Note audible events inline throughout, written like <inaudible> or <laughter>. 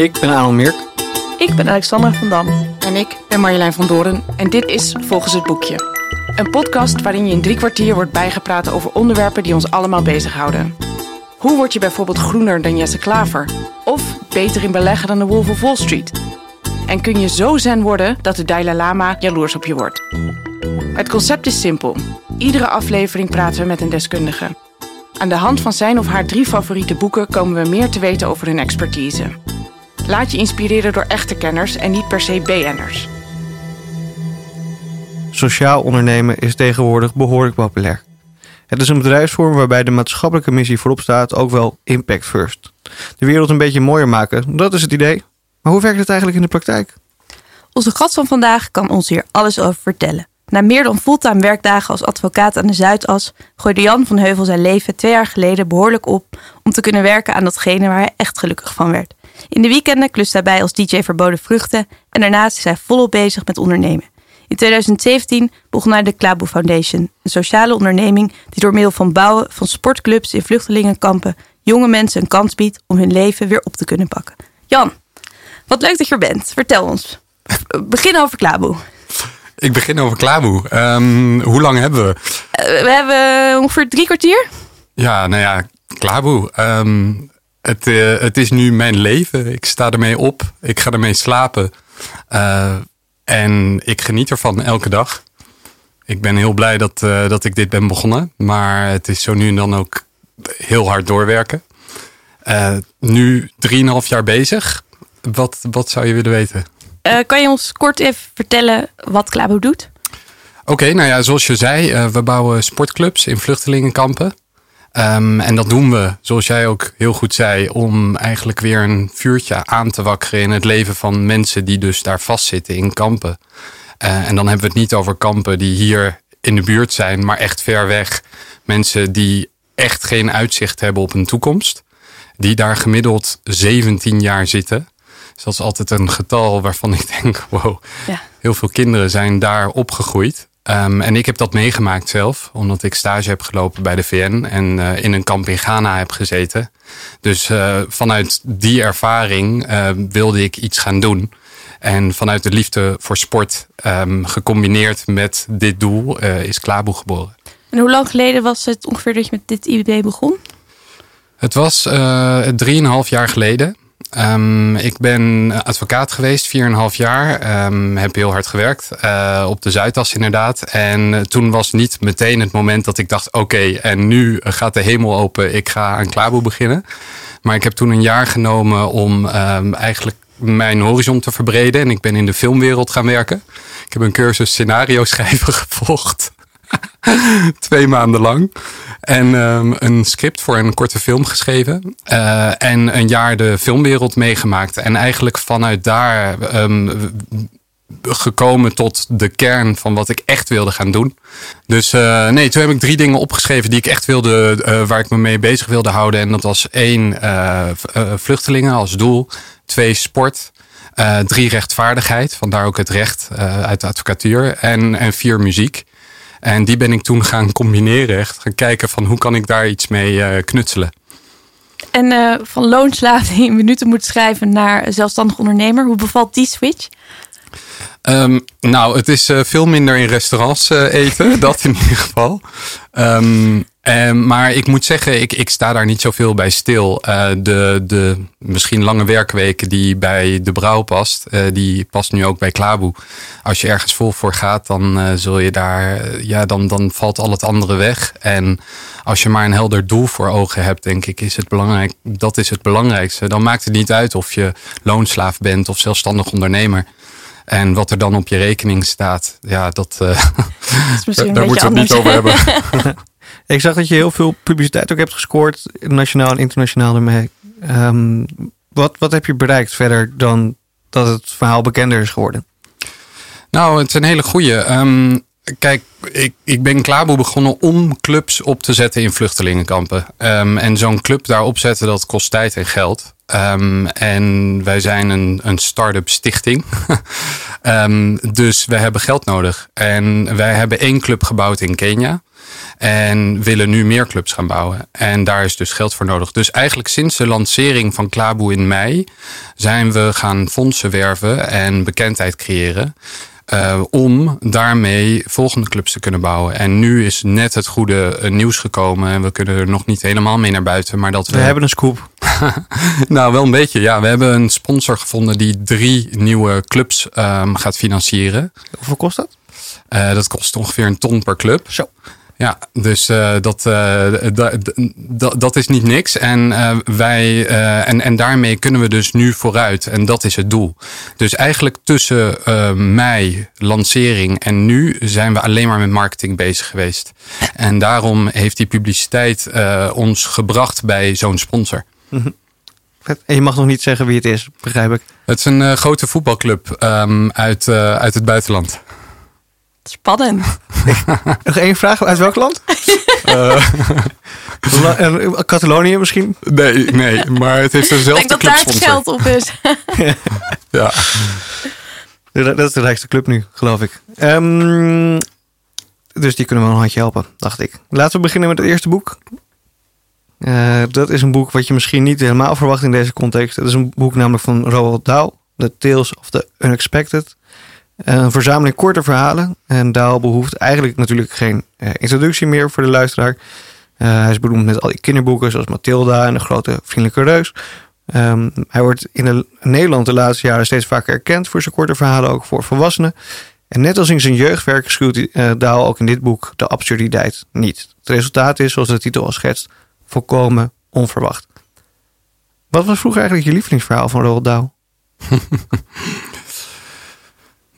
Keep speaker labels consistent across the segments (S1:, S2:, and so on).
S1: Ik ben Aaron Mirk.
S2: Ik ben Alexandra van Dam.
S3: En ik ben Marjolein van Doren en dit is Volgens het Boekje. Een podcast waarin je in drie kwartier wordt bijgepraat over onderwerpen die ons allemaal bezighouden. Hoe word je bijvoorbeeld groener dan Jesse Klaver? Of beter in beleggen dan de Wolf of Wall Street? En kun je zo zen worden dat de Dalai Lama jaloers op je wordt? Het concept is simpel. Iedere aflevering praten we met een deskundige. Aan de hand van zijn of haar drie favoriete boeken komen we meer te weten over hun expertise. Laat je inspireren door echte kenners en niet per se BN'ers.
S1: Sociaal ondernemen is tegenwoordig behoorlijk populair. Het is een bedrijfsvorm waarbij de maatschappelijke missie voorop staat, ook wel impact first. De wereld een beetje mooier maken, dat is het idee. Maar hoe werkt het eigenlijk in de praktijk?
S2: Onze gast van vandaag kan ons hier alles over vertellen. Na meer dan fulltime werkdagen als advocaat aan de Zuidas gooide Jan van Heuvel zijn leven twee jaar geleden behoorlijk op om te kunnen werken aan datgene waar hij echt gelukkig van werd. In de weekenden klust hij bij als DJ Verboden Vruchten en daarnaast is hij volop bezig met ondernemen. In 2017 begon hij de Klaboe Foundation, een sociale onderneming die door middel van bouwen van sportclubs in vluchtelingenkampen jonge mensen een kans biedt om hun leven weer op te kunnen pakken. Jan, wat leuk dat je er bent. Vertel ons. Begin over Klaboe.
S4: Ik begin over Klaboe. Ehm, hoe lang hebben we?
S2: Uh, we hebben ongeveer drie kwartier.
S4: Ja, nou ja, Klaboe. Ehm, het, uh, het is nu mijn leven. Ik sta ermee op. Ik ga ermee slapen. Uh, en ik geniet ervan elke dag. Ik ben heel blij dat, dat ik dit ben begonnen. Maar het is zo nu en dan ook heel hard doorwerken. nu 3,5 jaar bezig. Wat, wat zou je willen weten?
S2: Kan je ons kort even vertellen wat Klabo doet?
S4: Oké, okay, nou ja, zoals je zei, we bouwen sportclubs in vluchtelingenkampen. Um, en dat doen we, zoals jij ook heel goed zei, om eigenlijk weer een vuurtje aan te wakkeren in het leven van mensen die dus daar vastzitten in kampen. Uh, en dan hebben we het niet over kampen die hier in de buurt zijn, maar echt ver weg. Mensen die echt geen uitzicht hebben op een toekomst. Die daar gemiddeld 17 jaar zitten. Dus dat is altijd een getal waarvan ik denk, <laughs> wow, ja. heel veel kinderen zijn daar opgegroeid. Um, en ik heb dat meegemaakt zelf, omdat ik stage heb gelopen bij de VN en uh, in een kamp in Ghana heb gezeten. Dus uh, vanuit die ervaring uh, wilde ik iets gaan doen. En vanuit de liefde voor sport, um, gecombineerd met dit doel, is Klaboe geboren.
S2: En hoe lang geleden was het ongeveer dat je met dit idee begon?
S4: Het was drieënhalf jaar geleden. Um, ik ben advocaat geweest, 4,5 jaar. Um, heb heel hard gewerkt. Uh, op de Zuidas inderdaad. En toen was niet meteen het moment dat ik dacht... oké, en nu gaat de hemel open. Ik ga aan Klaarboe beginnen. Maar ik heb toen een jaar genomen om um, eigenlijk mijn horizon te verbreden. En ik ben in de filmwereld gaan werken. Ik heb een cursus scenario schrijven <laughs> gevolgd. <laughs> Twee maanden lang. En um, een script voor een korte film geschreven. Uh, en een jaar de filmwereld meegemaakt. En eigenlijk vanuit daar um, gekomen tot de kern van wat ik echt wilde gaan doen. Dus uh, nee, toen heb ik drie dingen opgeschreven die ik echt wilde, uh, waar ik me mee bezig wilde houden. En dat was één, vluchtelingen als doel. Twee, sport. drie, rechtvaardigheid. Vandaar ook het recht uit de advocatuur. En, en vier, muziek. En die ben ik toen gaan combineren. Echt gaan kijken van hoe kan ik daar iets mee uh, knutselen.
S2: En uh, van loonslaaf die in minuten moet schrijven naar zelfstandig ondernemer. Hoe bevalt die switch?
S4: Um, nou, het is uh, veel minder in restaurants eten. <laughs> dat in ieder geval. Um, Um, maar ik moet zeggen, ik, ik sta daar niet zoveel bij stil. Uh, de, de misschien lange werkweken die bij de brouw past, uh, die past nu ook bij Klaboe. Als je ergens vol voor gaat, dan uh, zul je daar, ja, dan, dan valt al het andere weg. En als je maar een helder doel voor ogen hebt, denk ik, is het belangrijk. Dat is het belangrijkste. Dan maakt het niet uit of je loonslaaf bent of zelfstandig ondernemer. En wat er dan op je rekening staat, ja, dat,
S2: dat <laughs>
S4: daar moeten we het niet over hebben. <laughs> <laughs>
S1: Ik zag dat je heel veel publiciteit ook hebt gescoord, nationaal en internationaal ermee. Um, wat, wat heb je bereikt verder dan dat het verhaal bekender is geworden?
S4: Nou, het is een hele goede. Um, kijk, ik, ik ben Klaarboe begonnen om clubs op te zetten in vluchtelingenkampen. Um, en zo'n club daar opzetten, dat kost tijd en geld. Ehm, en wij zijn een, een start-up stichting. <laughs> Ehm, dus we hebben geld nodig. En wij hebben één club gebouwd in Kenia. En willen nu meer clubs gaan bouwen. En daar is dus geld voor nodig. Dus eigenlijk sinds de lancering van Klaboe in mei zijn we gaan fondsen werven en bekendheid creëren. Uh, om daarmee volgende clubs te kunnen bouwen. En nu is net het goede uh, nieuws gekomen. En we kunnen er nog niet helemaal mee naar buiten. Maar dat we,
S1: we hebben een scoop. <laughs>
S4: nou, wel een beetje. Ja, we hebben een sponsor gevonden die drie nieuwe clubs um, gaat financieren.
S1: Hoeveel kost dat?
S4: Uh, dat kost ongeveer een ton per club.
S1: Zo.
S4: Ja, dus uh, dat, uh, dat, dat is niet niks. En, uh, wij, en, en daarmee kunnen we dus nu vooruit. En dat is het doel. Dus eigenlijk tussen mei, lancering en nu zijn we alleen maar met marketing bezig geweest. En daarom heeft die publiciteit ons gebracht bij zo'n sponsor.
S1: Mm -hmm. En je mag nog niet zeggen wie het is, begrijp ik.
S4: Het is een grote voetbalclub um, uit, uit het buitenland.
S2: Spannend. <laughs>
S1: Nog één vraag. Uit welk land? uh, <laughs> Catalonië misschien?
S4: Nee, nee, maar het heeft dezelfde
S2: Ik denk dat daar het geld op is. <laughs>
S4: ja.
S1: Dat is de rijkste club nu, geloof ik. Um, dus die kunnen we een handje helpen, dacht ik. Laten we beginnen met het eerste boek. Uh, dat is een boek wat je misschien niet helemaal verwacht in deze context. Het is een boek namelijk van Roald Dahl. The Tales of the Unexpected. Een verzameling korte verhalen. En Daal behoeft eigenlijk natuurlijk geen uh, introductie meer voor de luisteraar. Uh, hij is beroemd met al die kinderboeken zoals Mathilda en de grote vriendelijke reus. Um, hij wordt in de, Nederland de laatste jaren steeds vaker erkend voor zijn korte verhalen, ook voor volwassenen. En net als in zijn jeugdwerk schuwt uh, Daal ook in dit boek de absurditeit niet. Het resultaat is, zoals de titel al schetst, volkomen onverwacht. Wat was vroeger eigenlijk je lievelingsverhaal van Roald Dahl? <laughs>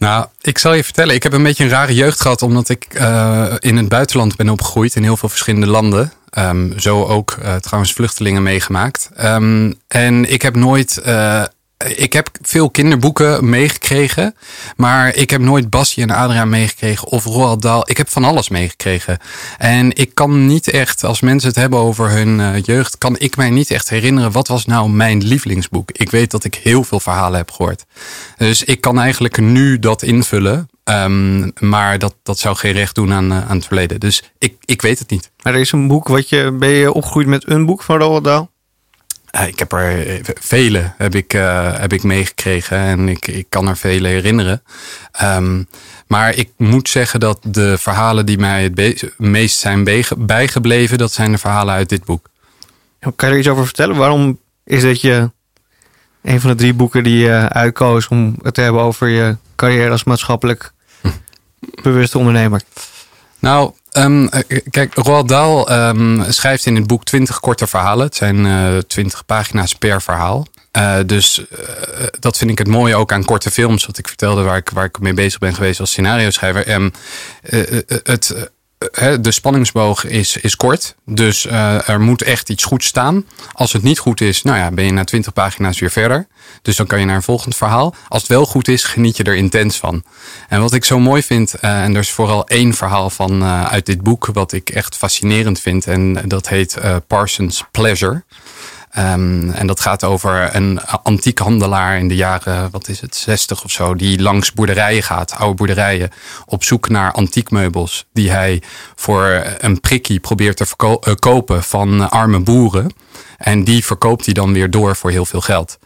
S4: Nou, ik zal je vertellen. Ik heb een beetje een rare jeugd gehad, omdat ik uh, in het buitenland ben opgegroeid in heel veel verschillende landen. Um, zo ook uh, trouwens vluchtelingen meegemaakt. Um, en ik heb nooit. Uh, ik heb veel kinderboeken meegekregen. Maar ik heb nooit Basje en Adriaan meegekregen. Of Roald Dahl. Ik heb van alles meegekregen. En ik kan niet echt, als mensen het hebben over hun uh, jeugd, kan ik mij niet echt herinneren. Wat was nou mijn lievelingsboek? Ik weet dat ik heel veel verhalen heb gehoord. Dus ik kan eigenlijk nu dat invullen. Um, maar dat, dat zou geen recht doen aan, uh, aan het verleden. Dus ik, ik weet het niet.
S1: Maar er is een boek wat je. Ben je opgegroeid met een boek van Roald Dahl?
S4: Ik heb er vele heb ik, uh, heb ik meegekregen en ik, ik kan er vele herinneren. Um, maar ik moet zeggen dat de verhalen die mij het meest zijn bijgebleven, dat zijn de verhalen uit dit boek.
S1: Kan je er iets over vertellen? Waarom is dit je een van de drie boeken die je uitkoos om het te hebben over je carrière als maatschappelijk bewuste ondernemer?
S4: Nou, Um, kijk, Roald Dahl um, schrijft in het boek twintig korte verhalen. Het zijn uh, pagina's per verhaal. Uh, dus dat vind ik het mooie ook aan korte films. Wat ik vertelde waar ik, waar ik mee bezig ben geweest als scenario schrijver. Um, het de spanningsboog is, is kort. Dus uh, er moet echt iets goed staan. Als het niet goed is, nou ja, ben je na twintig pagina's weer verder. Dus dan kan je naar een volgend verhaal. Als het wel goed is, geniet je er intens van. En wat ik zo mooi vind, uh, en er is vooral één verhaal van uh, uit dit boek, wat ik echt fascinerend vind. En dat heet Parsons Pleasure. Um, en dat gaat over een antiek handelaar in de jaren, wat is het, 60 of zo, die langs boerderijen gaat, oude boerderijen, op zoek naar antiekmeubels die hij voor een prikkie probeert te uh, kopen van arme boeren. En die verkoopt hij dan weer door voor heel veel geld.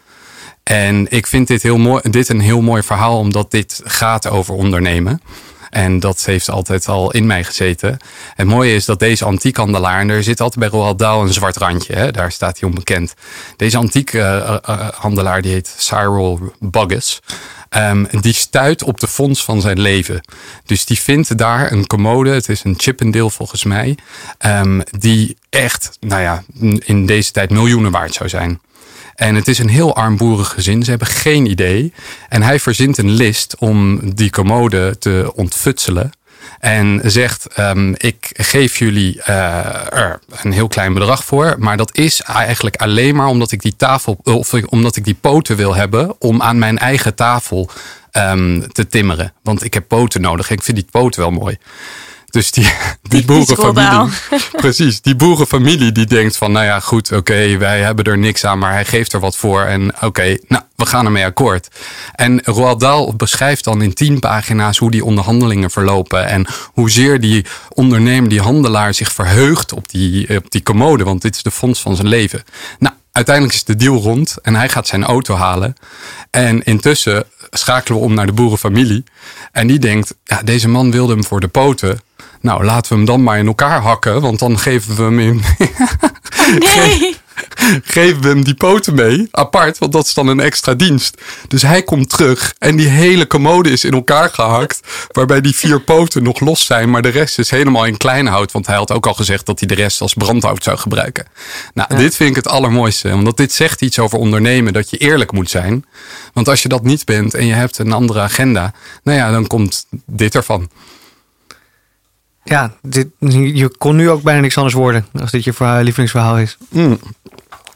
S4: En ik vind dit, heel mooi, dit een heel mooi verhaal, omdat dit gaat over ondernemen. En dat heeft altijd al in mij gezeten. Het mooie is dat deze antiekhandelaar, en er zit altijd bij Roald Dahl een zwart randje, hè? daar staat hij onbekend. Deze antiekhandelaar, uh, die heet Cyril Buggus. Um, die stuit op de fonds van zijn leven. Dus die vindt daar een commode, het is een Chippendale volgens mij, um, die echt, nou ja, in deze tijd miljoenen waard zou zijn. En het is een heel armboerig gezin. Ze hebben geen idee. En hij verzint een list om die commode te ontfutselen. En zegt: um, Ik geef jullie uh, er een heel klein bedrag voor. Maar dat is eigenlijk alleen maar omdat ik die tafel. of omdat ik die poten wil hebben. om aan mijn eigen tafel um, te timmeren. Want ik heb poten nodig. Ik vind die poten wel mooi. Dus <laughs> die, die boerenfamilie. <laughs> Precies, die boerenfamilie die denkt van, nou ja, goed, oké, wij hebben er niks aan, maar hij geeft er wat voor. En oké, nou, we gaan ermee akkoord. En Roald Dahl beschrijft dan in tien pagina's hoe die onderhandelingen verlopen. En hoezeer die ondernemer, die handelaar zich verheugt op die, op die commode. Want dit is de fonds van zijn leven. Nou, uiteindelijk is de deal rond en hij gaat zijn auto halen. En intussen schakelen we om naar de boerenfamilie. En die denkt, ja, deze man wilde hem voor de poten. Nou, laten we hem dan maar in elkaar hakken, want dan geven we hem in, <laughs>
S2: Nee. <laughs>
S4: geven we hem die poten mee, apart, want dat is dan een extra dienst. Dus hij komt terug en die hele commode is in elkaar gehakt, waarbij die vier poten nog los zijn, maar de rest is helemaal in klein hout, want hij had ook al gezegd dat hij de rest als brandhout zou gebruiken. Nou, dit vind ik het allermooiste, omdat dit zegt iets over ondernemen, dat je eerlijk moet zijn. Want als je dat niet bent en je hebt een andere agenda, nou ja, dan komt dit ervan.
S1: Ja, dit, je kon nu ook bijna niks anders worden als dit je verhaal- lievelingsverhaal is.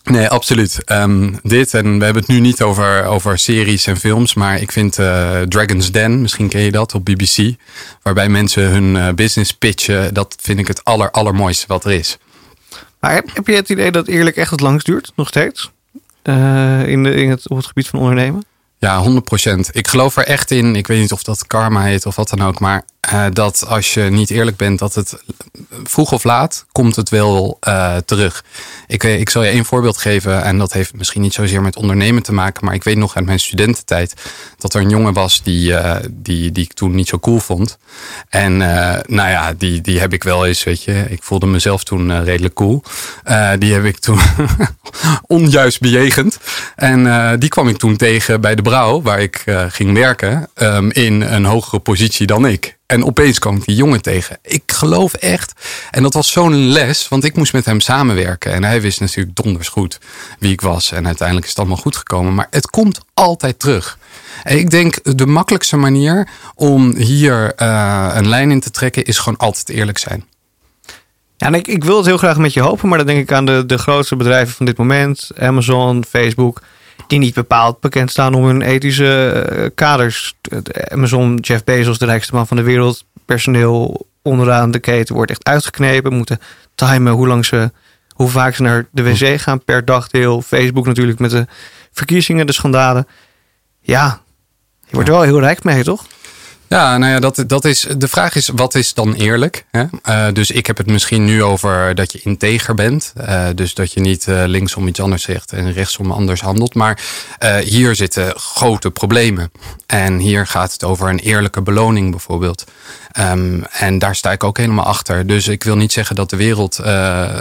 S4: Nee, absoluut. Ehm, dit, en we hebben het nu niet over, over series en films, maar ik vind eh, Dragon's Den, misschien ken je dat op BBC, waarbij mensen hun eh, business pitchen, dat vind ik het aller, allermooiste wat er is.
S1: Maar heb, heb je het idee dat eerlijk echt het langst duurt, nog steeds? Eh, in, de, in het, op het gebied van ondernemen?
S4: Ja, 100%. Ik geloof er echt in. Ik weet niet of dat karma heet of wat dan ook. Maar eh, dat als je niet eerlijk bent, dat het vroeg of laat komt het wel eh, terug. Ik, ik zal je één voorbeeld geven. En dat heeft misschien niet zozeer met ondernemen te maken. Maar ik weet nog uit mijn studententijd dat er een jongen was die, eh, die, die ik toen niet zo cool vond. En nou ja, die, die heb ik wel eens, weet je. Ik voelde mezelf toen redelijk cool. Die heb ik toen <laughs> onjuist bejegend. En die kwam ik toen tegen bij de brouw, waar ik ging werken, ehm, in een hogere positie dan ik. En opeens kwam ik die jongen tegen. Ik geloof echt. En dat was zo'n les, want ik moest met hem samenwerken. En hij wist natuurlijk donders goed wie ik was. En uiteindelijk is het allemaal goed gekomen. Maar het komt altijd terug. En ik denk de makkelijkste manier om hier eh, een lijn in te trekken is gewoon altijd eerlijk zijn.
S1: Ja, en ik, ik wil het heel graag met je hopen, maar dan denk ik aan de, de grootste bedrijven van dit moment, Amazon, Facebook, die niet bepaald bekend staan om hun ethische eh, kaders. De Amazon, Jeff Bezos, de rijkste man van de wereld, personeel onderaan de keten wordt echt uitgeknepen, moeten timen hoe lang ze, hoe vaak ze naar de wc gaan per dagdeel. Facebook natuurlijk met de verkiezingen, de schandalen. Ja, je wordt er wel heel rijk mee, toch?
S4: Ja, nou ja, dat, dat is, de vraag is, wat is dan eerlijk? Hè? Eh, dus ik heb het misschien nu over dat je integer bent. Eh, dus dat je niet eh, linksom iets anders zegt en rechtsom anders handelt. Maar hier zitten grote problemen. En hier gaat het over een eerlijke beloning bijvoorbeeld. Ehm, en daar sta ik ook helemaal achter. Dus ik wil niet zeggen dat de wereld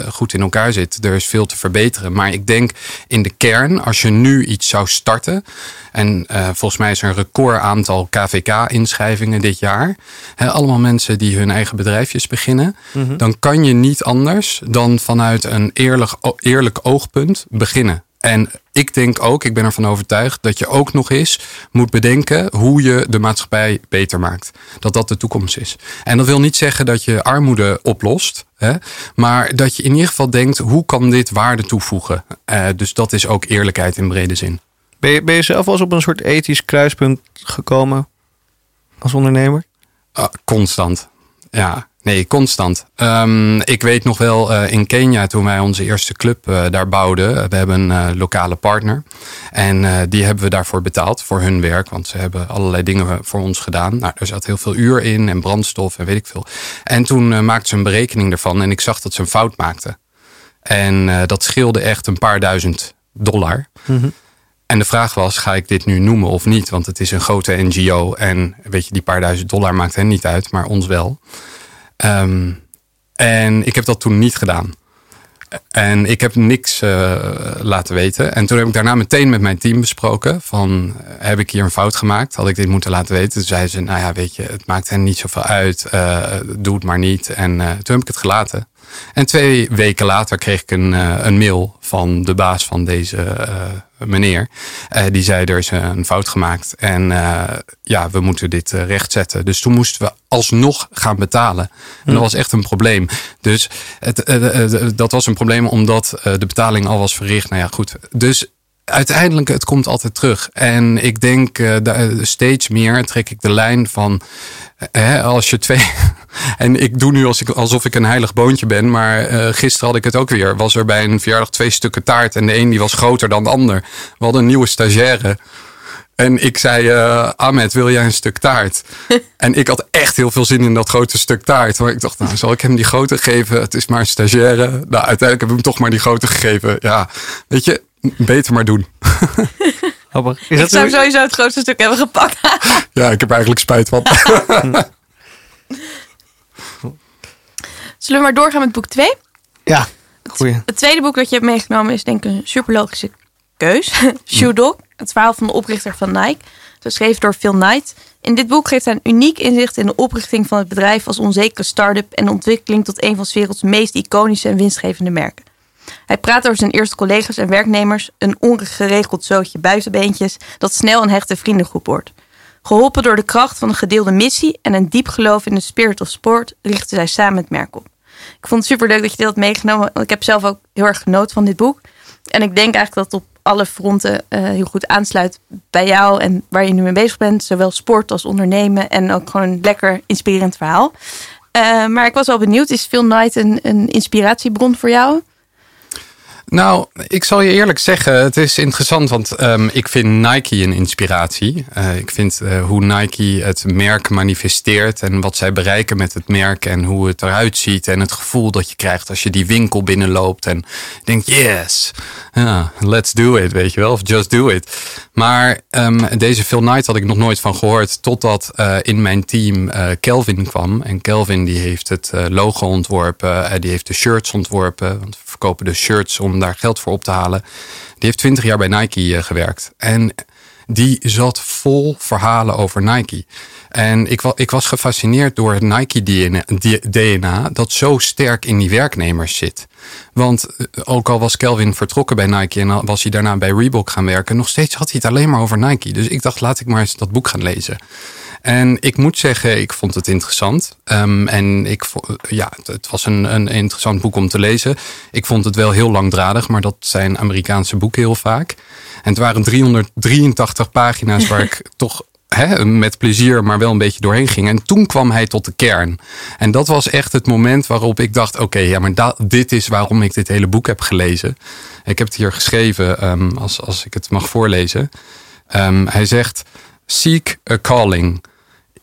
S4: goed in elkaar zit. Er is veel te verbeteren. Maar ik denk in de kern, als je nu iets zou starten. En volgens mij is er een record aantal KVK-inschrijvingen dit jaar. Allemaal mensen die hun eigen bedrijfjes beginnen. Dan kan je niet anders dan vanuit een eerlijk, eerlijk oogpunt beginnen. En ik denk ook, ik ben ervan overtuigd, dat je ook nog eens moet bedenken hoe je de maatschappij beter maakt. Dat dat de toekomst is. En dat wil niet zeggen dat je armoede oplost. Hè, maar dat je in ieder geval denkt, hoe kan dit waarde toevoegen? Eh, dus dat is ook eerlijkheid in brede zin.
S1: Ben je, ben je zelf wel eens op een soort ethisch kruispunt gekomen als ondernemer?
S4: Ah, constant. Ja, nee, constant. Ehm, ik weet nog wel eh, in Kenia toen wij onze eerste club eh, daar bouwden. We hebben een eh, lokale partner. En die hebben we daarvoor betaald voor hun werk. Want ze hebben allerlei dingen voor ons gedaan. Nou, er zat heel veel uur in en brandstof en weet ik veel. En toen maakten ze een berekening ervan. En ik zag dat ze een fout maakten. En dat scheelde echt een paar duizend dollar.
S1: Mm-hmm.
S4: En de vraag was, ga ik dit nu noemen of niet? Want het is een grote NGO en weet je, die paar duizend dollar maakt hen niet uit, maar ons wel. Um, en ik heb dat toen niet gedaan. En ik heb niks uh, laten weten. En toen heb ik daarna meteen met mijn team besproken. Van, heb ik hier een fout gemaakt? Had ik dit moeten laten weten? Toen zeiden ze, nou ja, weet je, het maakt hen niet zoveel uit. Uh, doe het maar niet. En uh, toen heb ik het gelaten. En twee weken later kreeg ik een, uh, een mail van de baas van deze uh, meneer. Uh, die zei er is een fout gemaakt en ja, we moeten dit rechtzetten. Dus toen moesten we alsnog gaan betalen. En dat was echt een probleem. Dus het, dat was een probleem omdat de betaling al was verricht. Nou ja, goed. Dus uiteindelijk, het komt altijd terug. En ik denk uh, steeds meer trek ik de lijn van hè, als je twee. <laughs> En ik doe nu als ik, alsof ik een heilig boontje ben. Maar uh, gisteren had ik het ook weer. Was er bij een verjaardag twee stukken taart. En de een die was groter dan de ander. We hadden een nieuwe stagiaire. En ik zei, uh, Ahmed, wil jij een stuk taart? <laughs> en ik had echt heel veel zin in dat grote stuk taart. Maar ik dacht, nou, zal ik hem die grote geven? Het is maar een stagiaire. Nou, uiteindelijk heb ik hem toch maar die grote gegeven. Ja, weet je, beter maar doen. <laughs>
S2: Is ik zou sowieso het grootste stuk hebben gepakt. <laughs>
S4: ja, ik heb eigenlijk spijt van. <laughs>
S2: Zullen we maar doorgaan met boek 2?
S1: Ja, goeie.
S2: Het, tweede boek dat je hebt meegenomen is denk ik een super logische keus. Shoe Dog, het verhaal van de oprichter van Nike. Geschreven door Phil Knight. In dit boek geeft hij een uniek inzicht in de oprichting van het bedrijf als onzekere start-up en de ontwikkeling tot een van de werelds meest iconische en winstgevende merken. Hij praat over zijn eerste collega's en werknemers, een ongeregeld zootje buitenbeentjes dat snel een hechte vriendengroep wordt. Geholpen door de kracht van een gedeelde missie en een diep geloof in de spirit of sport, richten zij samen het merk op. Ik vond het super leuk dat je dit had meegenomen. Ik heb zelf ook heel erg genoten van dit boek. En ik denk eigenlijk dat het op alle fronten uh, heel goed aansluit bij jou en waar je nu mee bezig bent. Zowel sport als ondernemen en ook gewoon een lekker inspirerend verhaal. Uh, maar ik was wel benieuwd, is Phil Knight een, een inspiratiebron voor jou?
S4: Nou, ik zal je eerlijk zeggen, het is interessant, want um, ik vind Nike een inspiratie. Uh, ik vind uh, hoe Nike het merk manifesteert en wat zij bereiken met het merk en hoe het eruit ziet en het gevoel dat je krijgt als je die winkel binnenloopt en denkt, yes, let's do it, weet je wel, of just do it. Maar um, deze Phil Knight had ik nog nooit van gehoord, totdat uh, in mijn team Kelvin kwam. En Kelvin die heeft het logo ontworpen, die heeft de shirts ontworpen, want verkopen de shirts om daar geld voor op te halen. Die heeft 20 jaar bij Nike eh, gewerkt. En die zat vol verhalen over Nike. En ik, ik was gefascineerd door het Nike-DNA dat zo sterk in die werknemers zit. Want eh, ook al was Kelvin vertrokken bij Nike en was hij daarna bij Reebok gaan werken, nog steeds had hij het alleen maar over Nike. Dus ik dacht, laat ik maar eens dat boek gaan lezen. En ik moet zeggen, ik vond het interessant. Um, en ik, ja, het was een, een interessant boek om te lezen. Ik vond het wel heel langdradig, maar dat zijn Amerikaanse boeken heel vaak. En het waren 383 pagina's waar <laughs> ik toch met plezier, maar wel een beetje doorheen ging. En toen kwam hij tot de kern. En dat was echt het moment waarop ik dacht: oké, ja, maar dit is waarom ik dit hele boek heb gelezen. Ik heb het hier geschreven, um, als, als ik het mag voorlezen. Um, hij zegt: Seek a calling.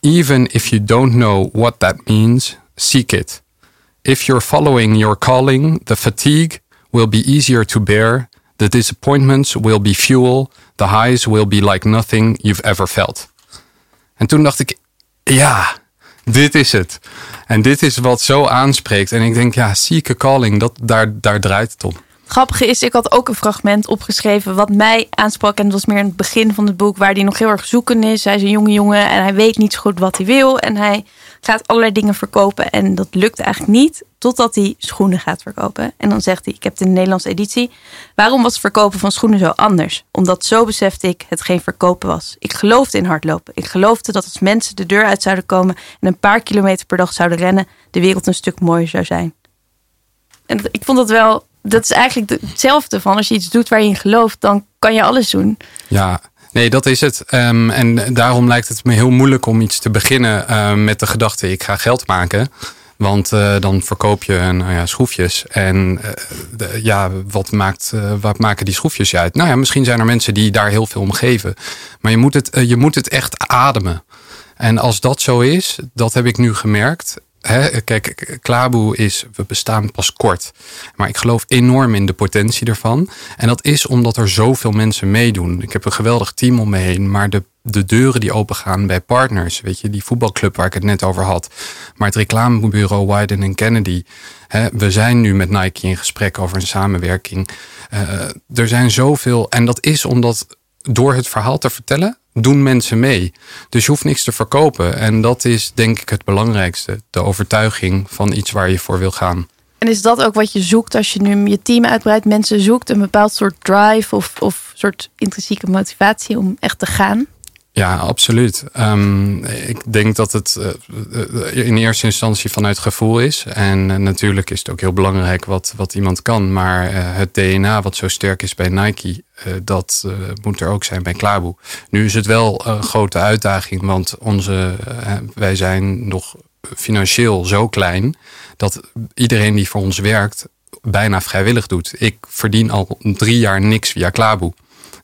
S4: Even if you don't know what that means, seek it. If you're following your calling, the fatigue will be easier to bear, the disappointments will be fuel, the highs will be like nothing you've ever felt. En toen dacht ik, ja, dit is het. En dit is wat zo aanspreekt. En ik denk, ja, a calling, dat, daar, daar draait het om
S2: grappige is, ik had ook een fragment opgeschreven wat mij aansprak. En dat was meer in het begin van het boek, waar hij nog heel erg zoeken is. Hij is een jonge jongen en hij weet niet zo goed wat hij wil. En hij gaat allerlei dingen verkopen en dat lukt eigenlijk niet. Totdat hij schoenen gaat verkopen. En dan zegt hij, ik heb het in de Nederlandse editie. Waarom was het verkopen van schoenen zo anders? Omdat zo besefte ik het geen verkopen was. Ik geloofde in hardlopen. Ik geloofde dat als mensen de deur uit zouden komen en een paar kilometer per dag zouden rennen, de wereld een stuk mooier zou zijn. En ik vond dat wel dat is eigenlijk hetzelfde van als je iets doet waar je in gelooft, dan kan je alles doen.
S4: Ja, Nee, dat is het. Um, en daarom lijkt het me heel moeilijk om iets te beginnen uh, met de gedachte: ik ga geld maken. Want uh, dan verkoop je nou ja, schroefjes. En uh, de, ja, wat, maakt, wat maken die schroefjes uit? Nou ja, misschien zijn er mensen die daar heel veel om geven. Maar je moet het, je moet het echt ademen. En als dat zo is, dat heb ik nu gemerkt kijk, Klaboe is, we bestaan pas kort. Maar ik geloof enorm in de potentie ervan. En dat is omdat er zoveel mensen meedoen. Ik heb een geweldig team om me heen. Maar de, de deuren die opengaan bij partners. Weet je, die voetbalclub waar ik het net over had. Maar het reclamebureau Wyden Kennedy. we zijn nu met Nike in gesprek over een samenwerking. Uh, er zijn zoveel. En dat is omdat door het verhaal te vertellen doen mensen mee. Dus je hoeft niks te verkopen. En dat is denk ik het belangrijkste. De overtuiging van iets waar je voor wil gaan.
S2: En is dat ook wat je zoekt als je nu je team uitbreidt, mensen zoekt, een bepaald soort drive of, of soort intrinsieke motivatie om echt te gaan?
S4: Ja, absoluut. Um, ik denk dat het uh, in eerste instantie vanuit gevoel is. En natuurlijk is het ook heel belangrijk wat, wat iemand kan. Maar het DNA wat zo sterk is bij Nike, dat moet er ook zijn bij Klaboe. Nu is het wel een grote uitdaging, want onze, wij zijn nog financieel zo klein dat iedereen die voor ons werkt bijna vrijwillig doet. Ik verdien al drie jaar niks via Klaboe.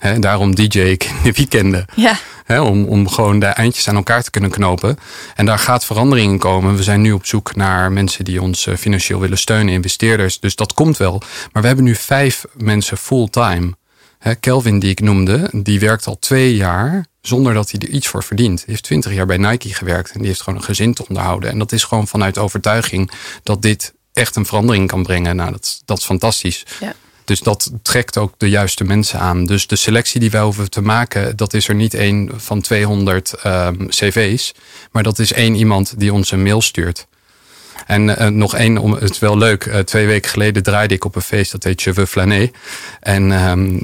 S4: He, daarom DJ ik in de weekenden.
S2: Ja.
S4: om, om gewoon de eindjes aan elkaar te kunnen knopen. En daar gaat verandering in komen. We zijn nu op zoek naar mensen die ons eh, financieel willen steunen, investeerders. Dus dat komt wel. Maar we hebben nu vijf mensen fulltime. Kelvin, die ik noemde, die werkt al twee jaar zonder dat hij er iets voor verdient. Hij heeft twintig jaar bij Nike gewerkt en die heeft gewoon een gezin te onderhouden. En dat is gewoon vanuit overtuiging dat dit echt een verandering kan brengen. Nou, dat, dat is fantastisch. Ja. Dus dat trekt ook de juiste mensen aan. Dus de selectie die wij hoeven te maken, dat is er niet één van 200 ehm, cv's. Maar dat is één iemand die ons een mail stuurt. En uh, nog één, om, het is wel leuk. Uh, twee weken geleden draaide ik op een feest dat heet Cheveux Flané. En um,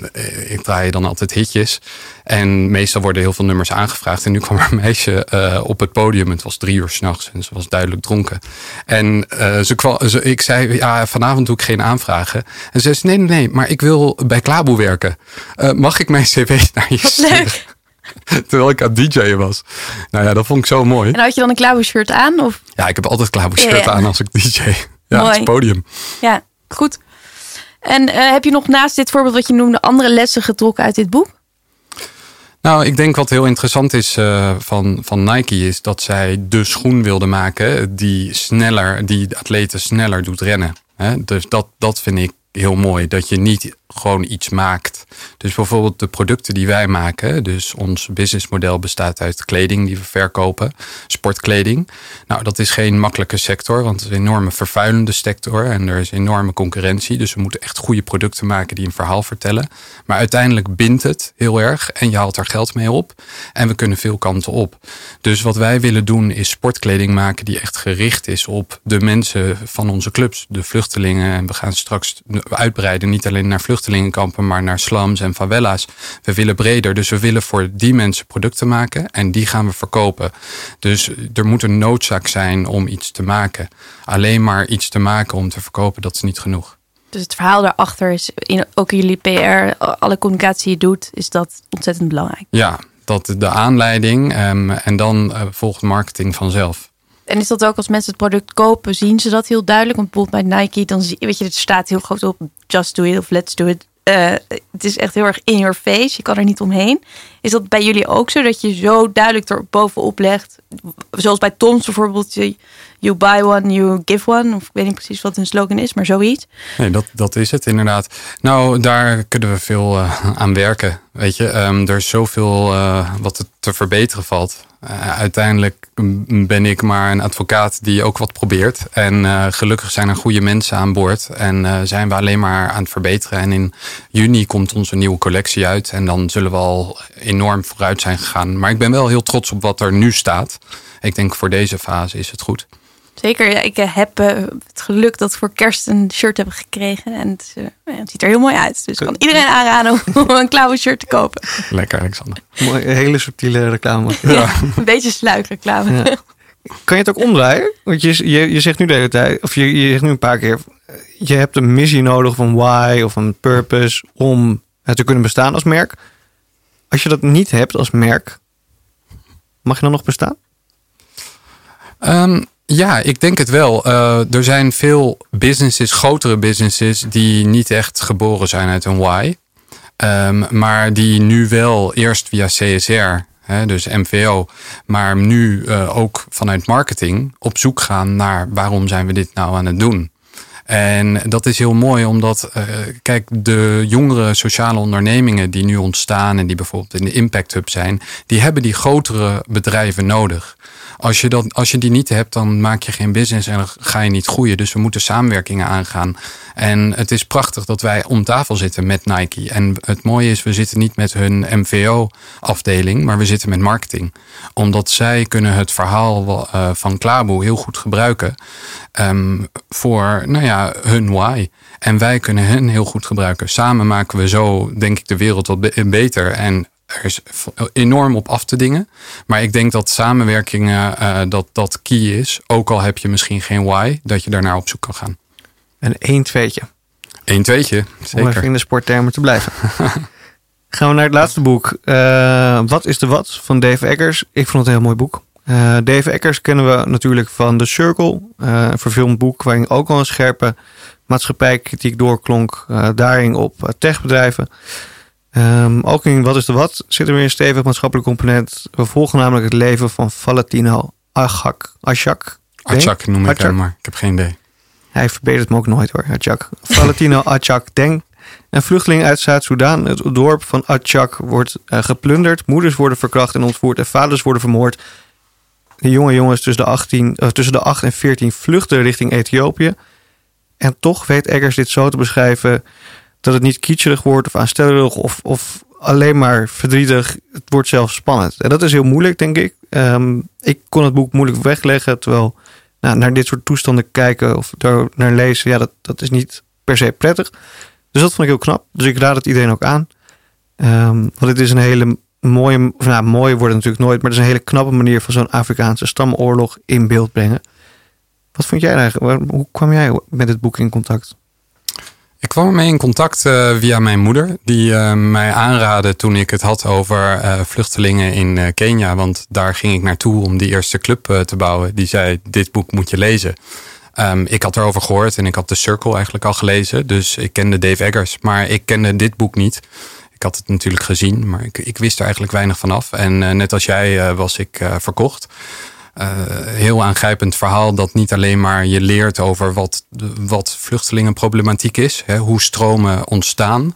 S4: ik draai dan altijd hitjes. En meestal worden heel veel nummers aangevraagd. En nu kwam er een meisje uh, op het podium. Het was drie uur s'nachts en ze was duidelijk dronken. En ze kwam, ze, ik zei, ja, vanavond doe ik geen aanvragen. En ze zei, nee, nee, nee, maar ik wil bij Klaboe werken. mag ik mijn cv <laughs> naar je sturen? <laughs> Terwijl ik aan DJ'en was. Nou ja, dat vond ik zo mooi.
S2: En had je dan een Klaboe shirt aan? Of?
S4: Ja, ik heb altijd Klaboe shirt aan als ik DJ. Ja, mooi. het podium.
S2: Ja, goed. En uh, heb je nog naast dit voorbeeld wat je noemde andere lessen getrokken uit dit boek?
S4: Nou, ik denk wat heel interessant is uh, van, van Nike is dat zij de schoen wilden maken die sneller, die de atleten sneller doet rennen. Dus dat, dat vind ik heel mooi. Dat je niet gewoon iets maakt. Dus bijvoorbeeld de producten die wij maken. Dus ons businessmodel bestaat uit kleding die we verkopen. Sportkleding. Nou, dat is geen makkelijke sector. Want het is een enorme vervuilende sector. En er is enorme concurrentie. Dus we moeten echt goede producten maken die een verhaal vertellen. Maar uiteindelijk bindt het heel erg. En je haalt er geld mee op. En we kunnen veel kanten op. Dus wat wij willen doen is sportkleding maken die echt gericht is op de mensen van onze clubs. De vluchtelingen. En we gaan straks uitbreiden. Niet alleen naar vluchtelingen vluchtelingenkampen, maar naar slums en favela's. We willen breder, dus we willen voor die mensen producten maken en die gaan we verkopen. Dus er moet een noodzaak zijn om iets te maken. Alleen maar iets te maken om te verkopen, dat is niet genoeg.
S2: Dus het verhaal daarachter is, in, ook jullie PR, alle communicatie die je doet, is dat ontzettend belangrijk.
S4: Ja, dat de aanleiding um, en dan uh, volgt marketing vanzelf.
S2: En is dat ook als mensen het product kopen, zien ze dat heel duidelijk? Want bijvoorbeeld bij Nike, dan zie weet je, het staat heel groot op just do it of let's do it. Uh, het is echt heel erg in your face. Je kan er niet omheen. Is dat bij jullie ook zo? Dat je zo duidelijk er bovenop legt. Zoals bij Toms bijvoorbeeld. You buy one, you give one. Of ik weet niet precies wat een slogan is, maar zoiets.
S4: Nee, dat, dat is het inderdaad. Nou, daar kunnen we veel uh, aan werken. Weet je, um, er is zoveel uh, wat te verbeteren valt. Uh, uiteindelijk ben ik maar een advocaat die ook wat probeert. En gelukkig zijn er goede mensen aan boord. En zijn we alleen maar aan het verbeteren. En in juni komt onze nieuwe collectie uit. En dan zullen we al enorm vooruit zijn gegaan. Maar ik ben wel heel trots op wat er nu staat. Ik denk voor deze fase is het goed.
S2: Zeker, ja, ik heb uh, het geluk dat ik voor kerst een shirt heb gekregen. En het, uh, het ziet er heel mooi uit. Dus ik kan iedereen aanraden om een klauwe shirt te kopen.
S4: Lekker, Alexander.
S1: Mooi, hele subtiele reclame.
S2: Ja, een beetje sluikreclame. Ja.
S1: Kan je het ook omdraaien? Want je, je, je zegt nu de hele tijd, of je, je zegt nu een paar keer, je hebt een missie nodig van why of een purpose om het te kunnen bestaan als merk. Als je dat niet hebt als merk, mag je dan nog bestaan?
S4: Um, ja, ik denk het wel. Uh, er zijn veel businesses, grotere businesses, die niet echt geboren zijn uit een why. Um, maar die nu wel eerst via CSR, hè, dus MVO, maar nu uh, ook vanuit marketing op zoek gaan naar waarom zijn we dit nou aan het doen. En dat is heel mooi, omdat, uh, kijk, de jongere sociale ondernemingen die nu ontstaan en die bijvoorbeeld in de Impact Hub zijn, die hebben die grotere bedrijven nodig. Als je, dat, als je die niet hebt, dan maak je geen business en ga je niet groeien. Dus we moeten samenwerkingen aangaan. En het is prachtig dat wij om tafel zitten met Nike. En het mooie is, we zitten niet met hun MVO-afdeling, maar we zitten met marketing. Omdat zij kunnen het verhaal uh, van Klaboe heel goed gebruiken um, voor nou ja, hun why. En wij kunnen hen heel goed gebruiken. Samen maken we zo, denk ik, de wereld wat beter. En er is enorm op af te dingen. Maar ik denk dat samenwerking uh, dat, dat key is. Ook al heb je misschien geen why, dat je daarnaar op zoek kan gaan.
S1: En één tweetje.
S4: Eén tweetje, zeker.
S1: Om even in de sporttermen te blijven. <laughs> Gaan we naar het laatste boek. Uh, wat is de wat van Dave Eggers? Ik vond het een heel mooi boek. Uh, Dave Eggers kennen we natuurlijk van The Circle. Een verfilmd boek waarin ook al een scherpe maatschappijkritiek doorklonk. daarin op techbedrijven. Um, ook in Wat is de Wat zit er weer een stevig maatschappelijk component. We volgen namelijk het leven van Valentino Achak. Achak,
S4: Achak noem ik hem, maar ik heb geen idee.
S1: Hij verbetert me ook nooit hoor, Achak. Valentino <laughs> Achak Deng. Een vluchteling uit Zuid-Soedan. Het dorp van Achak wordt uh, geplunderd. Moeders worden verkracht en ontvoerd en vaders worden vermoord. De jonge jongens tussen de, 18, uh, tussen de 8 en 14 vluchten richting Ethiopië. En toch weet Eggers dit zo te beschrijven dat het niet kitscherig wordt of aanstellerig of, of alleen maar verdrietig. Het wordt zelfs spannend. En dat is heel moeilijk, denk ik. Um, ik kon het boek moeilijk wegleggen, terwijl nou, naar dit soort toestanden kijken of daar naar lezen, ja, dat, dat is niet per se prettig. Dus dat vond ik heel knap. Dus ik raad het iedereen ook aan. Um, want het is een hele mooie, of nou, mooi wordt natuurlijk nooit, maar het is een hele knappe manier van zo'n Afrikaanse stamoorlog in beeld brengen. Wat vond jij eigenlijk? Hoe kwam jij met het boek in contact?
S4: Ik kwam ermee in contact uh, via mijn moeder, die uh, mij aanraadde toen ik het had over uh, vluchtelingen in Kenia. Want daar ging ik naartoe om die eerste club te bouwen. Die zei: Dit boek moet je lezen. Um, ik had erover gehoord en ik had The Circle eigenlijk al gelezen. Dus ik kende Dave Eggers, maar ik kende dit boek niet. Ik had het natuurlijk gezien, maar ik, ik wist er eigenlijk weinig van af. En net als jij was ik verkocht. Uh, heel aangrijpend verhaal dat niet alleen maar je leert over wat, wat vluchtelingenproblematiek is, hè, hoe stromen ontstaan,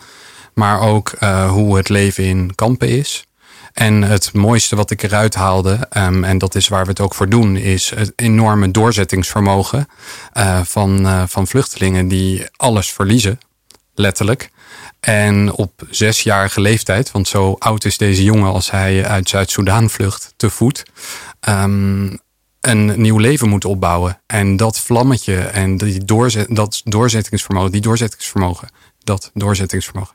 S4: maar ook uh, hoe het leven in kampen is. En het mooiste wat ik eruit haalde, um, en dat is waar we het ook voor doen, is het enorme doorzettingsvermogen uh, van, van vluchtelingen die alles verliezen, letterlijk. En op zesjarige leeftijd, want zo oud is deze jongen als hij uit Zuid-Soedan vlucht, te voet, um, een nieuw leven moet opbouwen. En dat vlammetje en die doorzet, dat doorzettingsvermogen, die doorzettingsvermogen, dat doorzettingsvermogen.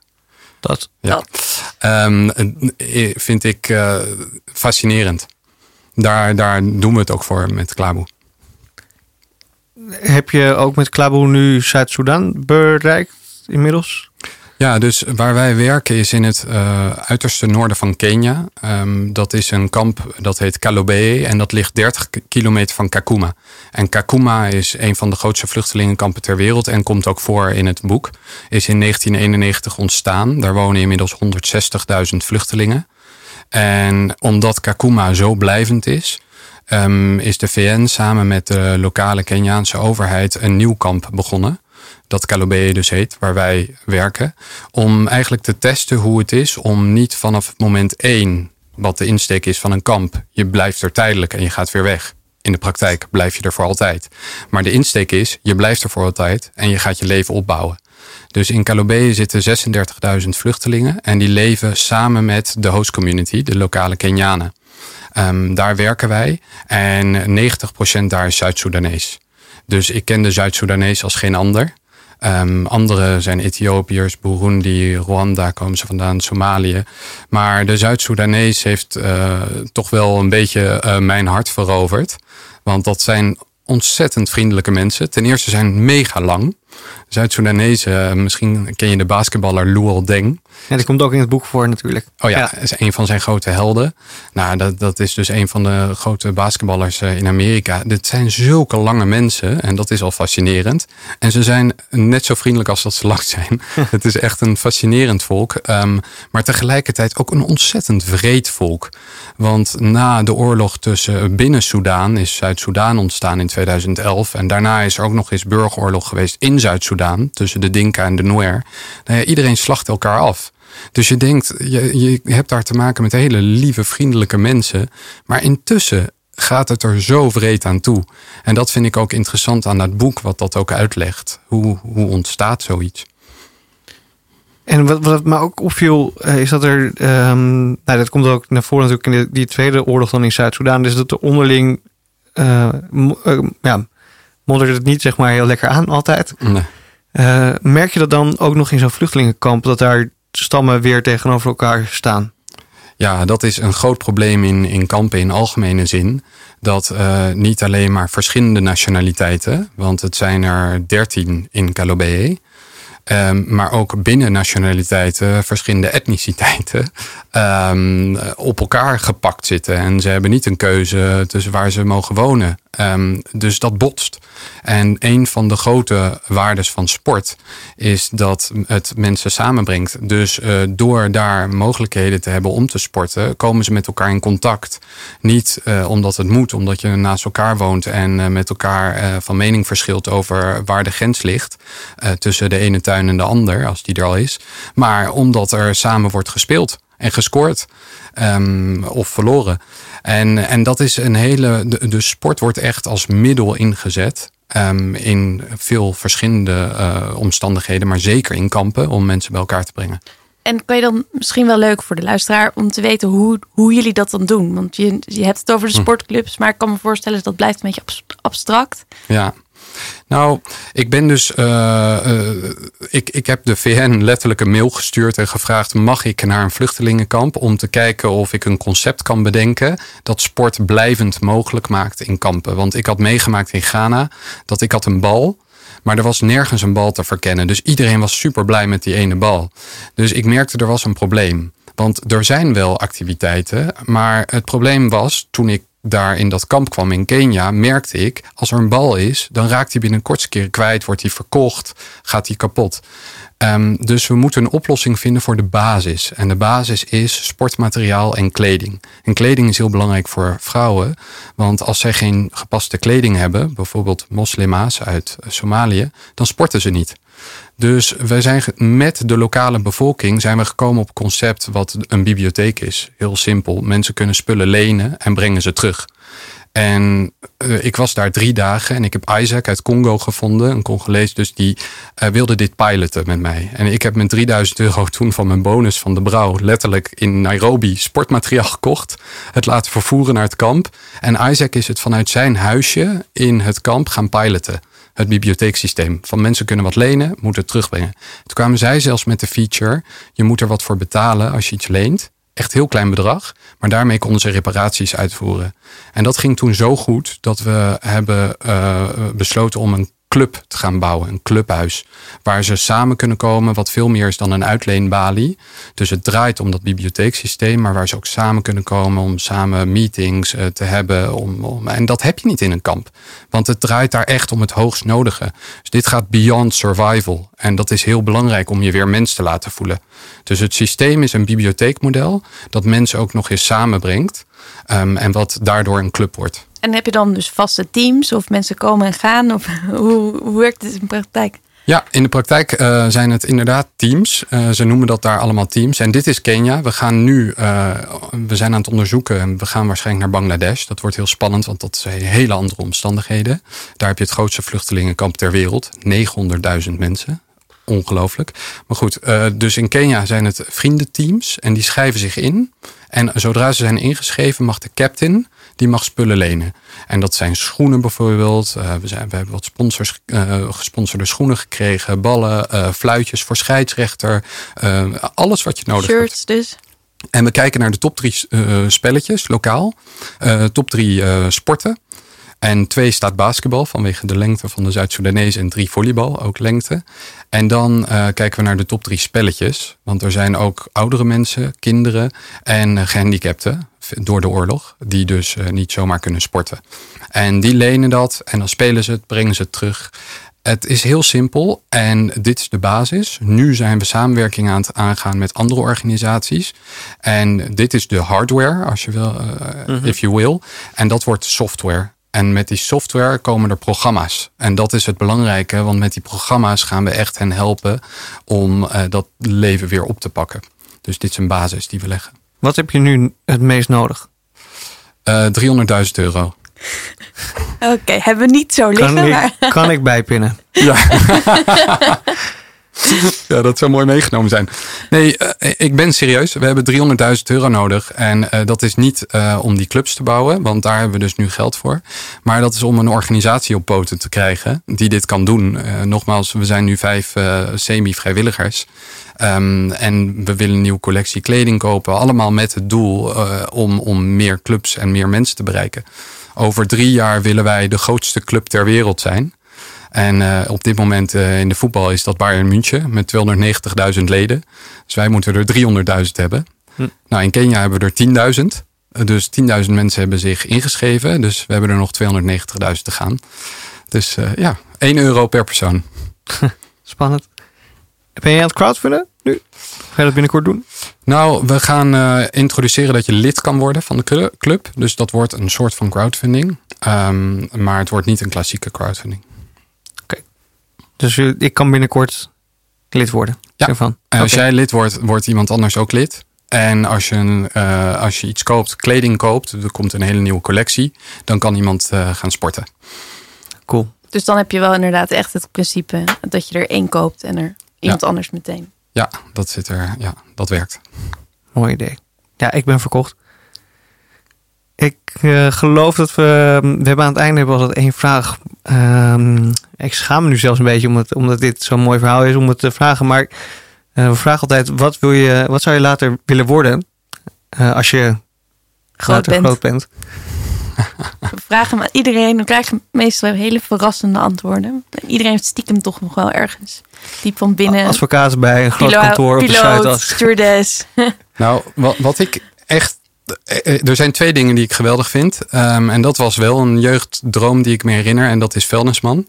S1: Dat.
S4: Ja. Um, vind ik uh, fascinerend. Daar, daar doen we het ook voor met Klaboe.
S1: Heb je ook met Klaboe nu Zuid-Soedan bereikt inmiddels?
S4: Ja, dus waar wij werken is in het uh, uiterste noorden van Kenia. Um, dat is een kamp dat heet Kalobe en dat ligt 30 kilometer van Kakuma. En Kakuma is een van de grootste vluchtelingenkampen ter wereld en komt ook voor in het boek. Is in 1991 ontstaan. Daar wonen inmiddels 160.000 vluchtelingen. En omdat Kakuma zo blijvend is, um, is de VN samen met de lokale Keniaanse overheid een nieuw kamp begonnen dat Calobee dus heet, waar wij werken. Om eigenlijk te testen hoe het is om niet vanaf moment één, wat de insteek is van een kamp, je blijft er tijdelijk en je gaat weer weg. In de praktijk blijf je er voor altijd. Maar de insteek is, je blijft er voor altijd en je gaat je leven opbouwen. Dus in Calobee zitten 36.000 vluchtelingen en die leven samen met de host community, de lokale Kenianen. Um, daar werken wij en 90% daar is Zuid-Soedanees. Dus ik ken de Zuid-Soedanees als geen ander. Um, andere zijn Ethiopiërs, Burundi, Rwanda komen ze vandaan, Somalië. Maar de Zuid-Soedanees heeft uh, toch wel een beetje uh, mijn hart veroverd. Want dat zijn ontzettend vriendelijke mensen. Ten eerste zijn mega lang. Zuid-Soedanezen, misschien ken je de basketballer Luol Deng.
S1: Ja, die komt ook in het boek voor natuurlijk.
S4: Oh ja, ja. is een van zijn grote helden. Nou, dat, dat is dus een van de grote basketballers eh, in Amerika. Dit zijn zulke lange mensen en dat is al fascinerend. En ze zijn net zo vriendelijk als dat ze lang zijn. <laughs> het is echt een fascinerend volk. Um, maar tegelijkertijd ook een ontzettend vreed volk. Want na de oorlog tussen binnen Soedan is Zuid-Soedan ontstaan in 2011. En daarna is er ook nog eens burgeroorlog geweest in Zuid-Soedan. Tussen de Dinka en de Nuer. Nou iedereen slacht elkaar af. Dus je denkt, je, je hebt daar te maken met hele lieve, vriendelijke mensen. Maar intussen gaat het er zo vreed aan toe. En dat vind ik ook interessant aan dat boek, wat dat ook uitlegt. Hoe, hoe ontstaat zoiets?
S1: En wat, wat me ook opviel, eh, is dat er. Um, nou, dat komt ook naar voren natuurlijk in de, die tweede oorlog dan in Zuid-Soedan. Dus dat er onderling. Uh, uh, ja, moddert het niet zeg maar heel lekker aan altijd. Nee. Uh, merk je dat dan ook nog in zo'n vluchtelingenkamp, dat daar stammen weer tegenover elkaar staan?
S4: Ja, dat is een groot probleem in, in kampen in algemene zin. Dat uh, niet alleen maar verschillende nationaliteiten, want het zijn er dertien in Kalobee. Ehm, maar ook binnen nationaliteiten, verschillende etniciteiten, ehm, op elkaar gepakt zitten. En ze hebben niet een keuze tussen waar ze mogen wonen. Ehm, dus dat botst. En een van de grote waardes van sport is dat het mensen samenbrengt. Dus uh, door daar mogelijkheden te hebben om te sporten, komen ze met elkaar in contact. Niet uh, omdat het moet, omdat je naast elkaar woont en uh, met elkaar van mening verschilt over waar de grens ligt tussen de ene tuin en de ander, als die er al is. Maar omdat er samen wordt gespeeld en gescoord um, of verloren. En, en dat is een hele. De, de sport wordt echt als middel ingezet. Um, in veel verschillende uh, omstandigheden, maar zeker in kampen om mensen bij elkaar te brengen.
S2: En kan je dan misschien wel leuk voor de luisteraar om te weten hoe, hoe jullie dat dan doen? Want je, je hebt het over de hm. sportclubs, maar ik kan me voorstellen dat blijft een beetje abstract.
S4: Ja, nou, ik ben dus. Uh, uh, ik, ik heb de VN letterlijk een mail gestuurd en gevraagd: mag ik naar een vluchtelingenkamp om te kijken of ik een concept kan bedenken dat sport blijvend mogelijk maakt in kampen? Want ik had meegemaakt in Ghana dat ik had een bal. Maar er was nergens een bal te verkennen. Dus iedereen was super blij met die ene bal. Dus ik merkte er was een probleem. Want er zijn wel activiteiten. Maar het probleem was toen ik daar in dat kamp kwam in Kenia, merkte ik, als er een bal is, dan raakt hij binnen een keer kwijt, wordt hij verkocht, gaat hij kapot. Um, dus we moeten een oplossing vinden voor de basis. En de basis is sportmateriaal en kleding. En kleding is heel belangrijk voor vrouwen, want als zij geen gepaste kleding hebben, bijvoorbeeld moslima's uit Somalië, dan sporten ze niet. Dus wij zijn met de lokale bevolking zijn we gekomen op concept wat een bibliotheek is. Heel simpel. Mensen kunnen spullen lenen en brengen ze terug. En uh, ik was daar drie dagen en ik heb Isaac uit Congo gevonden, een Congolees, dus die uh, wilde dit piloten met mij. En ik heb met 3000 euro <laughs> toen van mijn bonus van de brouw letterlijk in Nairobi sportmateriaal gekocht, het laten vervoeren naar het kamp. En Isaac is het vanuit zijn huisje in het kamp gaan piloten het bibliotheeksysteem. Van mensen kunnen wat lenen, moeten terugbrengen. Toen kwamen zij zelfs met de feature: je moet er wat voor betalen als je iets leent. Echt heel klein bedrag, maar daarmee konden ze reparaties uitvoeren. En dat ging toen zo goed dat we hebben uh, besloten om een club te gaan bouwen, een clubhuis. Waar ze samen kunnen komen, wat veel meer is dan een uitleenbalie. Dus het draait om dat bibliotheeksysteem, maar waar ze ook samen kunnen komen om samen meetings uh, te hebben. Om, om, en dat heb je niet in een kamp. Want het draait daar echt om het hoogst nodige. Dus dit gaat beyond survival. En dat is heel belangrijk om je weer mens te laten voelen. Dus het systeem is een bibliotheekmodel dat mensen ook nog eens samenbrengt. Um, en wat daardoor een club wordt.
S2: En heb je dan dus vaste teams of mensen komen en gaan? Of <laughs> hoe, werkt het in de praktijk?
S4: Ja, in de praktijk uh, zijn het inderdaad teams. Uh, ze noemen dat daar allemaal teams. En dit is Kenia. We gaan nu, uh, we zijn aan het onderzoeken en we gaan waarschijnlijk naar Bangladesh. Dat wordt heel spannend, want dat zijn hele andere omstandigheden. Daar heb je het grootste vluchtelingenkamp ter wereld. 900.000 mensen. Ongelooflijk. Maar goed, dus in Kenia zijn het vriendenteams en die schrijven zich in. En zodra ze zijn ingeschreven mag de captain die mag spullen lenen. En dat zijn schoenen bijvoorbeeld. Uh, we, zijn, we hebben wat sponsors, uh, gesponsorde schoenen gekregen. Ballen, uh, fluitjes voor scheidsrechter. alles wat je nodig
S2: Shirts
S4: hebt.
S2: Shirts dus.
S4: En we kijken naar de top drie spelletjes, lokaal. top drie sporten. En twee staat basketbal vanwege de lengte van de Zuid-Soedanees. En drie volleybal, ook lengte. En dan uh, kijken we naar de top drie spelletjes. Want er zijn ook oudere mensen, kinderen en gehandicapten door de oorlog. Die dus uh, niet zomaar kunnen sporten. En die lenen dat en dan spelen ze het, brengen ze het terug. Het is heel simpel en dit is de basis. Nu zijn we samenwerking aan het aangaan met andere organisaties. En dit is de hardware, als je wil, uh, if you will. En dat wordt software. En met die software komen er programma's. En dat is het belangrijke, want met die programma's gaan we echt hen helpen om uh, dat leven weer op te pakken. Dus dit is een basis die we leggen.
S1: Wat heb je nu het meest nodig?
S4: Uh, 300.000 euro.
S2: Oké, okay, hebben we niet zo liggen.
S1: Kan,
S2: maar...
S1: kan ik bijpinnen? <laughs> <laughs>
S4: Ja. <laughs> ja, dat zou mooi meegenomen zijn. Nee, uh, ik ben serieus. We hebben 300.000 euro nodig. En uh, dat is niet uh, om die clubs te bouwen, want daar hebben we dus nu geld voor. Maar dat is om een organisatie op poten te krijgen die dit kan doen. nogmaals, we zijn nu vijf semi-vrijwilligers. Um, en we willen een nieuwe collectie kleding kopen. Allemaal met het doel om, om meer clubs en meer mensen te bereiken. Over drie jaar willen wij de grootste club ter wereld zijn. En uh, op dit moment uh, in de voetbal is dat Bayern München met 290.000 leden. Dus wij moeten er 300.000 hebben. Hm. Nou, in Kenia hebben we er 10.000. Dus 10.000 mensen hebben zich ingeschreven. Dus we hebben er nog 290.000 te gaan. Dus uh, ja, 1 euro per persoon. <laughs>
S1: Spannend. Ben je aan het crowdfunden nu? Ga je dat binnenkort doen?
S4: Nou, we gaan uh, introduceren dat je lid kan worden van de club. Dus dat wordt een soort van crowdfunding. Um, maar het wordt niet een klassieke crowdfunding.
S1: Dus ik kan binnenkort lid worden?
S4: Ja. Ervan. En als okay. jij lid wordt, wordt iemand anders ook lid. En als je, uh, als je iets koopt, kleding koopt, er komt een hele nieuwe collectie, dan kan iemand uh, gaan sporten.
S1: Cool.
S2: Dus dan heb je wel inderdaad echt het principe dat je er één koopt en er iemand ja. anders meteen.
S4: Ja, dat zit er. Ja, dat werkt.
S1: Mooi idee. Ja, ik ben verkocht. Ik uh, geloof dat we. We hebben aan het einde hebben we altijd één vraag. Um, ik schaam me nu zelfs een beetje omdat, omdat dit zo'n mooi verhaal is om het te vragen. Maar uh, we vragen altijd: wat, wil je, wat zou je later willen worden uh, als je
S2: groot
S1: later
S2: bent.
S1: groot bent?
S2: We vragen aan iedereen, dan krijgen meestal hele verrassende antwoorden. En iedereen heeft stiekem toch nog wel ergens diep van binnen.
S1: Advocaat bij een groot
S2: Pilo
S1: kantoor op de
S2: piloot,
S1: Zuidas.
S2: stewardess. <laughs>
S4: Nou, wat, wat ik echt. Er zijn twee dingen die ik geweldig vind. Um, en dat was wel een jeugddroom die ik me herinner. En dat is vuilnisman.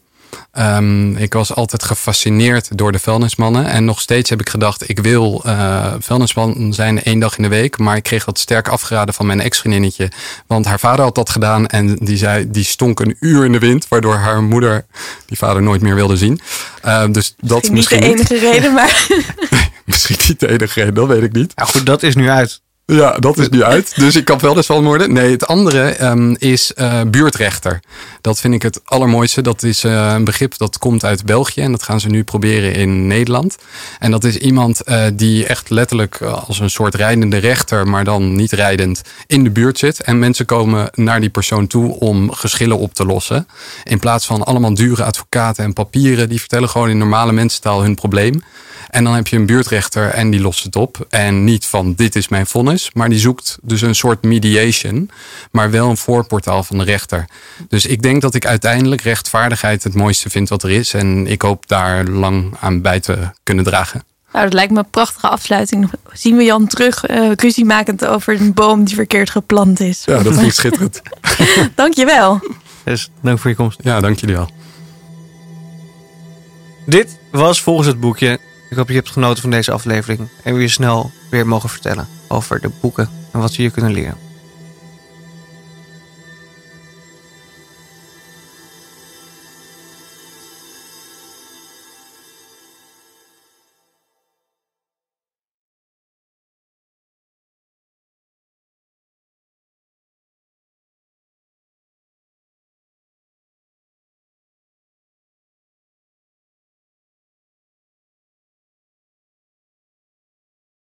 S4: Um, ik was altijd gefascineerd door de vuilnismannen. En nog steeds heb ik gedacht, ik wil uh, vuilnisman zijn één dag in de week. Maar ik kreeg dat sterk afgeraden van mijn ex-vriendinnetje. Want haar vader had dat gedaan. En die zei, die stonk een uur in de wind. Waardoor haar moeder die vader nooit meer wilde zien. Uh, dus dat is
S2: misschien
S4: misschien
S2: niet de enige reden, maar <laughs>
S4: misschien niet de enige reden, dat weet ik niet.
S1: Nou goed, dat is nu uit.
S4: Ja, dat is nu uit. Dus ik kan wel van worden. Nee, het andere um, is uh, buurtrechter. Dat vind ik het allermooiste. Dat is uh, een begrip dat komt uit België. En dat gaan ze nu proberen in Nederland. En dat is iemand uh, die echt letterlijk als een soort rijdende rechter, maar dan niet rijdend, in de buurt zit. En mensen komen naar die persoon toe om geschillen op te lossen. In plaats van allemaal dure advocaten en papieren. Die vertellen gewoon in normale mensentaal hun probleem. En dan heb je een buurtrechter en die lost het op. En niet van dit is mijn vonnis, maar die zoekt dus een soort mediation, maar wel een voorportaal van de rechter. Dus ik denk dat ik uiteindelijk rechtvaardigheid het mooiste vind wat er is. En ik hoop daar lang aan bij te kunnen dragen.
S2: Nou, dat lijkt me een prachtige afsluiting. Zien we Jan terug, uh, ruziemakend over een boom die verkeerd geplant is.
S4: Ja, dat vind ik <laughs> schitterend.
S2: Dankjewel.
S1: Dus dank voor je komst.
S4: Ja, dank jullie wel.
S1: Dit was volgens het boekje ik hoop je hebt genoten van deze aflevering en we je snel weer mogen vertellen over de boeken en wat we hier kunnen leren.